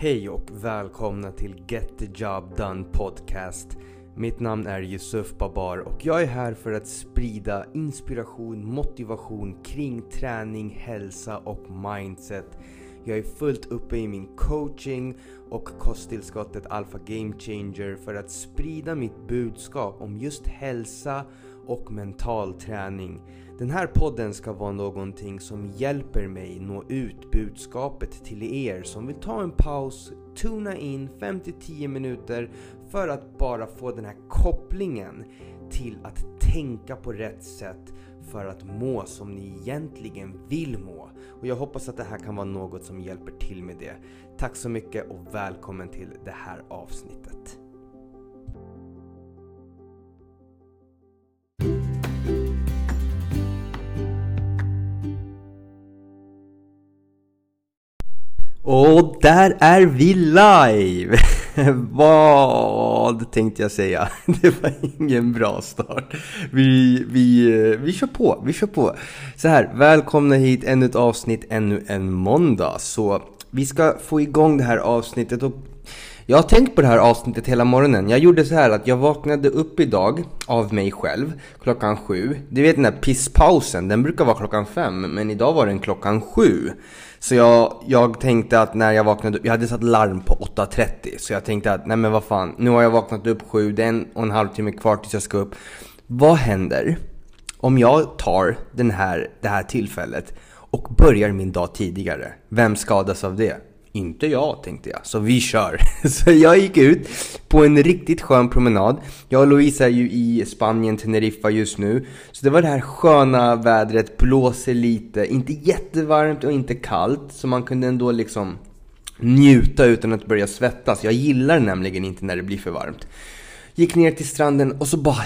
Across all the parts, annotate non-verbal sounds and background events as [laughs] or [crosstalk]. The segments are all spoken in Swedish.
Hej och välkomna till Get the Job Done Podcast. Mitt namn är Yusuf Babar och jag är här för att sprida inspiration, motivation kring träning, hälsa och mindset. Jag är fullt uppe i min coaching och kosttillskottet Alpha Game Changer för att sprida mitt budskap om just hälsa och mental träning. Den här podden ska vara någonting som hjälper mig nå ut budskapet till er som vill ta en paus, tuna in 5-10 minuter för att bara få den här kopplingen till att tänka på rätt sätt för att må som ni egentligen vill må. Och jag hoppas att det här kan vara något som hjälper till med det. Tack så mycket och välkommen till det här avsnittet. Och där är vi live! [laughs] [laughs] Vad tänkte jag säga? [laughs] Det var ingen bra start. Vi, vi, eh, vi kör på, vi kör på. Så här, välkomna hit, ännu ett avsnitt, ännu en måndag. Så vi ska få igång det här avsnittet och jag har tänkt på det här avsnittet hela morgonen. Jag gjorde så här att jag vaknade upp idag av mig själv klockan sju. Du vet den där pisspausen, den brukar vara klockan fem, men idag var den klockan sju. Så jag, jag tänkte att när jag vaknade upp, jag hade satt larm på 8.30 Så jag tänkte att, nej men vad fan, nu har jag vaknat upp sju, det är en och en halv timme kvar tills jag ska upp Vad händer om jag tar den här, det här tillfället och börjar min dag tidigare? Vem skadas av det? Inte jag, tänkte jag. Så vi kör. [laughs] Så jag gick ut på en riktigt skön promenad. Jag och Louisa är ju i Spanien, Teneriffa just nu. Så det var det här sköna vädret, blåser lite, inte jättevarmt och inte kallt. Så man kunde ändå liksom njuta utan att börja svettas. Jag gillar nämligen inte när det blir för varmt. Gick ner till stranden och så bara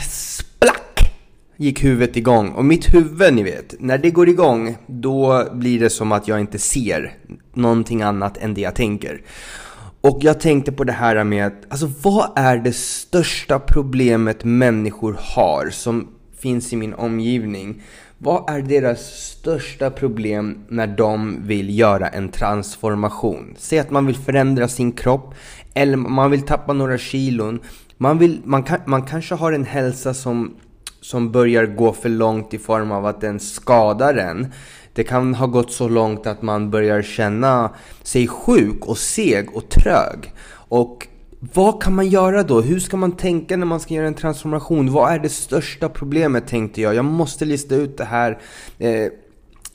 gick huvudet igång. Och mitt huvud, ni vet, när det går igång, då blir det som att jag inte ser någonting annat än det jag tänker. Och jag tänkte på det här med att, alltså vad är det största problemet människor har som finns i min omgivning? Vad är deras största problem när de vill göra en transformation? Säg att man vill förändra sin kropp, eller man vill tappa några kilon. Man, vill, man, kan, man kanske har en hälsa som som börjar gå för långt i form av att den skadar en. Det kan ha gått så långt att man börjar känna sig sjuk och seg och trög. Och vad kan man göra då? Hur ska man tänka när man ska göra en transformation? Vad är det största problemet tänkte jag. Jag måste lista ut det här. Eh,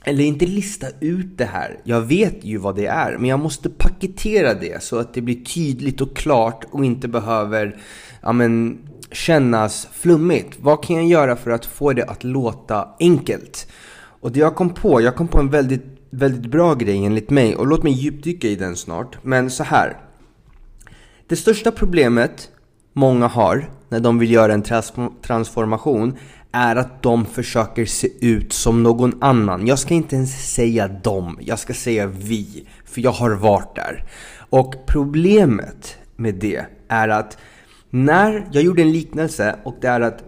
eller inte lista ut det här. Jag vet ju vad det är. Men jag måste paketera det så att det blir tydligt och klart och inte behöver ja, men, kännas flummigt. Vad kan jag göra för att få det att låta enkelt? Och det jag kom på, jag kom på en väldigt, väldigt bra grej enligt mig och låt mig djupdyka i den snart. Men så här. Det största problemet många har när de vill göra en transformation är att de försöker se ut som någon annan. Jag ska inte ens säga dem, jag ska säga vi. För jag har varit där. Och problemet med det är att när jag gjorde en liknelse och det är att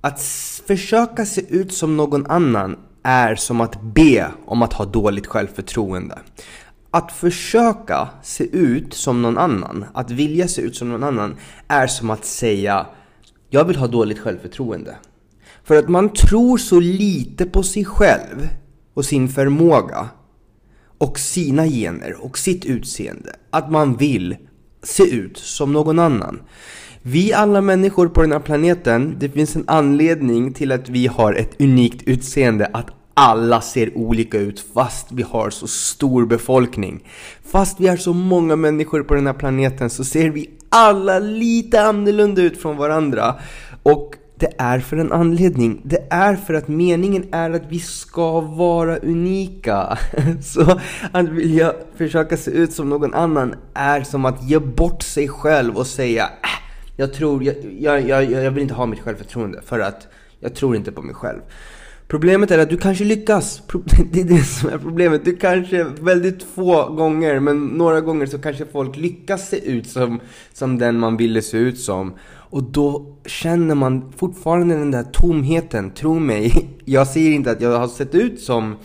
att försöka se ut som någon annan är som att be om att ha dåligt självförtroende. Att försöka se ut som någon annan, att vilja se ut som någon annan, är som att säga jag vill ha dåligt självförtroende. För att man tror så lite på sig själv och sin förmåga och sina gener och sitt utseende att man vill se ut som någon annan. Vi alla människor på den här planeten, det finns en anledning till att vi har ett unikt utseende, att alla ser olika ut fast vi har så stor befolkning. Fast vi är så många människor på den här planeten så ser vi alla lite annorlunda ut från varandra. Och det är för en anledning. Det är för att meningen är att vi ska vara unika. [laughs] Så att vilja försöka se ut som någon annan är som att ge bort sig själv och säga äh, jag tror, jag, jag, jag, jag vill inte ha mitt självförtroende för att jag tror inte på mig själv. Problemet är att du kanske lyckas. [laughs] Det är det som är problemet. Du kanske väldigt få gånger, men några gånger så kanske folk lyckas se ut som, som den man ville se ut som. Och då känner man fortfarande den där tomheten, tro mig. [laughs] Jag säger inte att jag har sett ut som,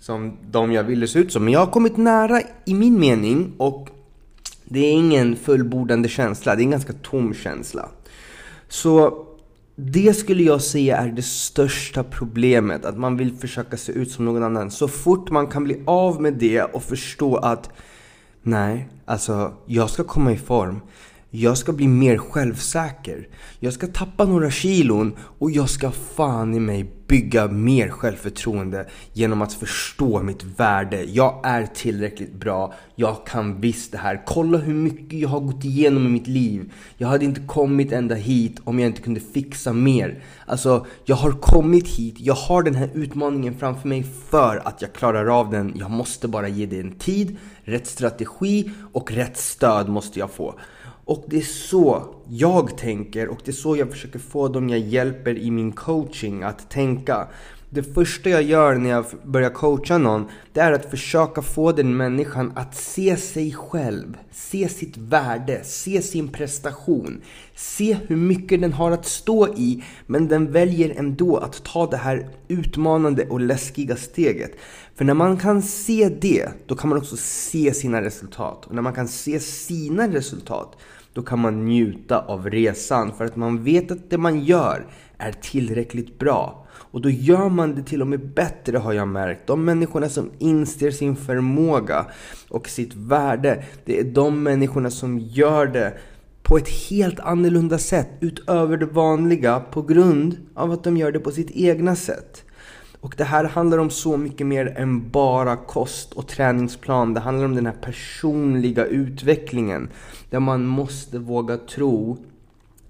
som de jag ville se ut som, men jag har kommit nära i min mening och Det är ingen fullbordande känsla, det är en ganska tom känsla. Så det skulle jag säga är det största problemet, att man vill försöka se ut som någon annan. Så fort man kan bli av med det och förstå att nej, alltså jag ska komma i form. Jag ska bli mer självsäker. Jag ska tappa några kilon och jag ska fan i mig bygga mer självförtroende genom att förstå mitt värde. Jag är tillräckligt bra. Jag kan visst det här. Kolla hur mycket jag har gått igenom i mitt liv. Jag hade inte kommit ända hit om jag inte kunde fixa mer. Alltså, jag har kommit hit. Jag har den här utmaningen framför mig för att jag klarar av den. Jag måste bara ge det en tid, rätt strategi och rätt stöd måste jag få. Och det är så jag tänker och det är så jag försöker få dem jag hjälper i min coaching att tänka. Det första jag gör när jag börjar coacha någon, det är att försöka få den människan att se sig själv, se sitt värde, se sin prestation, se hur mycket den har att stå i, men den väljer ändå att ta det här utmanande och läskiga steget. För när man kan se det, då kan man också se sina resultat. Och när man kan se sina resultat, då kan man njuta av resan för att man vet att det man gör är tillräckligt bra. Och då gör man det till och med bättre har jag märkt. De människorna som inser sin förmåga och sitt värde, det är de människorna som gör det på ett helt annorlunda sätt utöver det vanliga på grund av att de gör det på sitt egna sätt. Och det här handlar om så mycket mer än bara kost och träningsplan. Det handlar om den här personliga utvecklingen. Där man måste våga tro,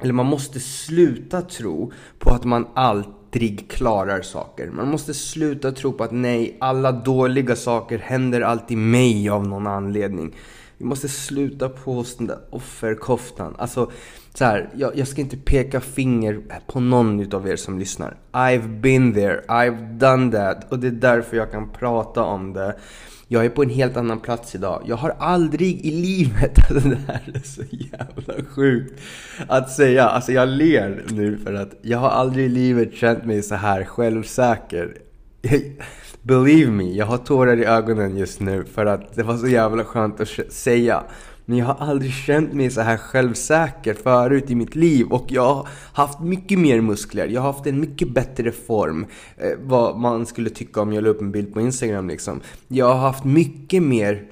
eller man måste sluta tro på att man alltid aldrig klarar saker. Man måste sluta tro på att nej, alla dåliga saker händer alltid mig av någon anledning. Vi måste sluta på oss den där offerkoftan. Alltså, så här, jag, jag, ska inte peka finger på någon utav er som lyssnar. I've been there, I've done that. Och det är därför jag kan prata om det. Jag är på en helt annan plats idag. Jag har aldrig i livet, [laughs] det här är så jävla sjukt att säga. Alltså jag ler nu för att jag har aldrig i livet känt mig så här självsäker. [laughs] Believe me, jag har tårar i ögonen just nu för att det var så jävla skönt att säga. Men jag har aldrig känt mig så här självsäker förut i mitt liv och jag har haft mycket mer muskler. Jag har haft en mycket bättre form. Eh, vad man skulle tycka om jag la upp en bild på Instagram liksom. Jag har haft mycket mer,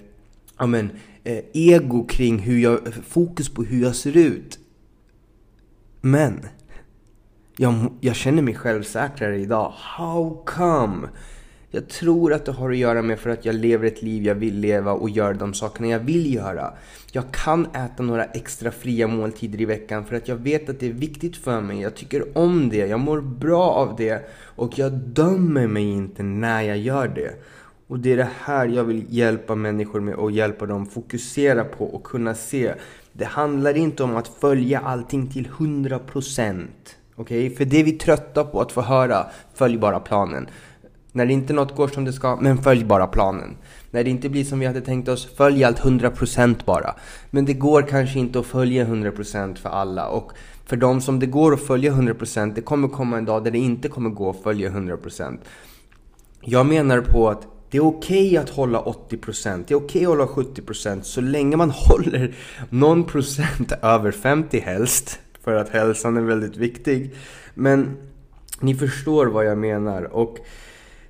ja men, eh, ego kring hur jag, fokus på hur jag ser ut. Men, jag, jag känner mig självsäkrare idag. How come? Jag tror att det har att göra med för att jag lever ett liv jag vill leva och gör de sakerna jag vill göra. Jag kan äta några extra fria måltider i veckan för att jag vet att det är viktigt för mig. Jag tycker om det, jag mår bra av det och jag dömer mig inte när jag gör det. Och det är det här jag vill hjälpa människor med och hjälpa dem fokusera på och kunna se. Det handlar inte om att följa allting till 100%. Okej? Okay? För det är vi trötta på att få höra. Följ bara planen. När inte något går som det ska, men följ bara planen. När det inte blir som vi hade tänkt oss, följ allt 100% bara. Men det går kanske inte att följa 100% för alla. Och för de som det går att följa 100%, det kommer komma en dag där det inte kommer gå att följa 100%. Jag menar på att det är okej okay att hålla 80%, det är okej okay att hålla 70% så länge man [laughs] håller någon procent över 50 helst. För att hälsan är väldigt viktig. Men ni förstår vad jag menar. Och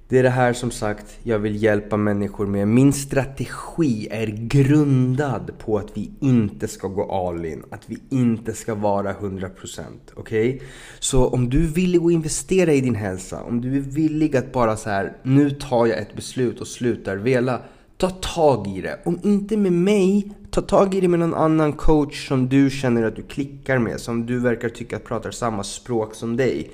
det är det här som sagt jag vill hjälpa människor med. Min strategi är grundad på att vi inte ska gå all in. Att vi inte ska vara 100%. Okej? Okay? Så om du är villig att investera i din hälsa. Om du är villig att bara så här, nu tar jag ett beslut och slutar vela. Ta tag i det. Om inte med mig, ta tag i det med någon annan coach som du känner att du klickar med. Som du verkar tycka pratar samma språk som dig.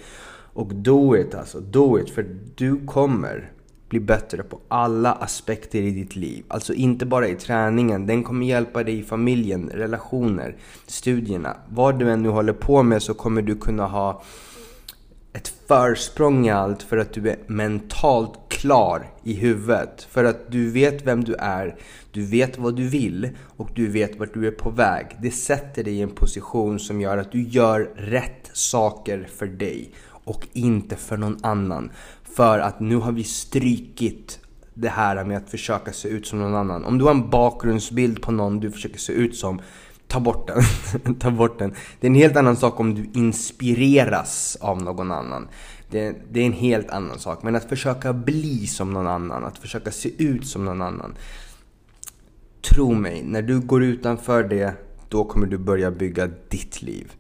Och do it alltså, do it. För du kommer bli bättre på alla aspekter i ditt liv. Alltså inte bara i träningen, den kommer hjälpa dig i familjen, relationer, studierna. Vad du än nu håller på med så kommer du kunna ha ett försprång i allt för att du är mentalt klar i huvudet. För att du vet vem du är, du vet vad du vill och du vet vart du är på väg. Det sätter dig i en position som gör att du gör rätt saker för dig och inte för någon annan. För att nu har vi strykit det här med att försöka se ut som någon annan. Om du har en bakgrundsbild på någon du försöker se ut som, ta bort den. [laughs] ta bort den. Det är en helt annan sak om du inspireras av någon annan. Det, det, är en helt annan sak. Men att försöka bli som någon annan, att försöka se ut som någon annan. Tro mig, när du går utanför det, då kommer du börja bygga ditt liv.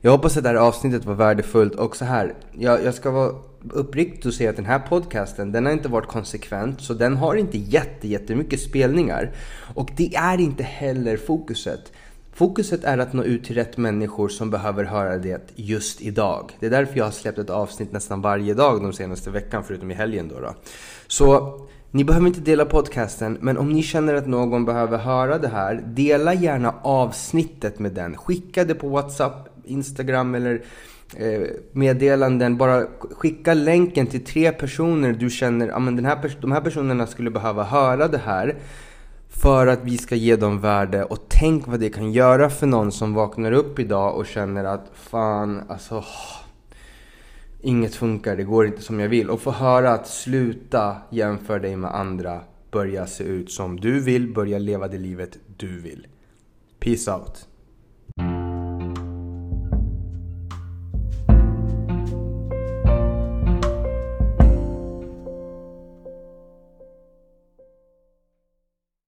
Jag hoppas att det här avsnittet var värdefullt och så här. Jag, jag ska vara uppriktig och säga att den här podcasten, den har inte varit konsekvent. Så den har inte jätte, jättemycket spelningar. Och det är inte heller fokuset. Fokuset är att nå ut till rätt människor som behöver höra det just idag. Det är därför jag har släppt ett avsnitt nästan varje dag de senaste veckan, förutom i helgen då. då. Så ni behöver inte dela podcasten, men om ni känner att någon behöver höra det här, dela gärna avsnittet med den. Skicka det på WhatsApp, Instagram eller eh, meddelanden. Bara skicka länken till tre personer du känner, ja den här, de här personerna skulle behöva höra det här. För att vi ska ge dem värde och tänk vad det kan göra för någon som vaknar upp idag och känner att fan alltså Inget funkar, det går inte som jag vill. Och få höra att sluta jämföra dig med andra. Börja se ut som du vill, börja leva det livet du vill. Peace out.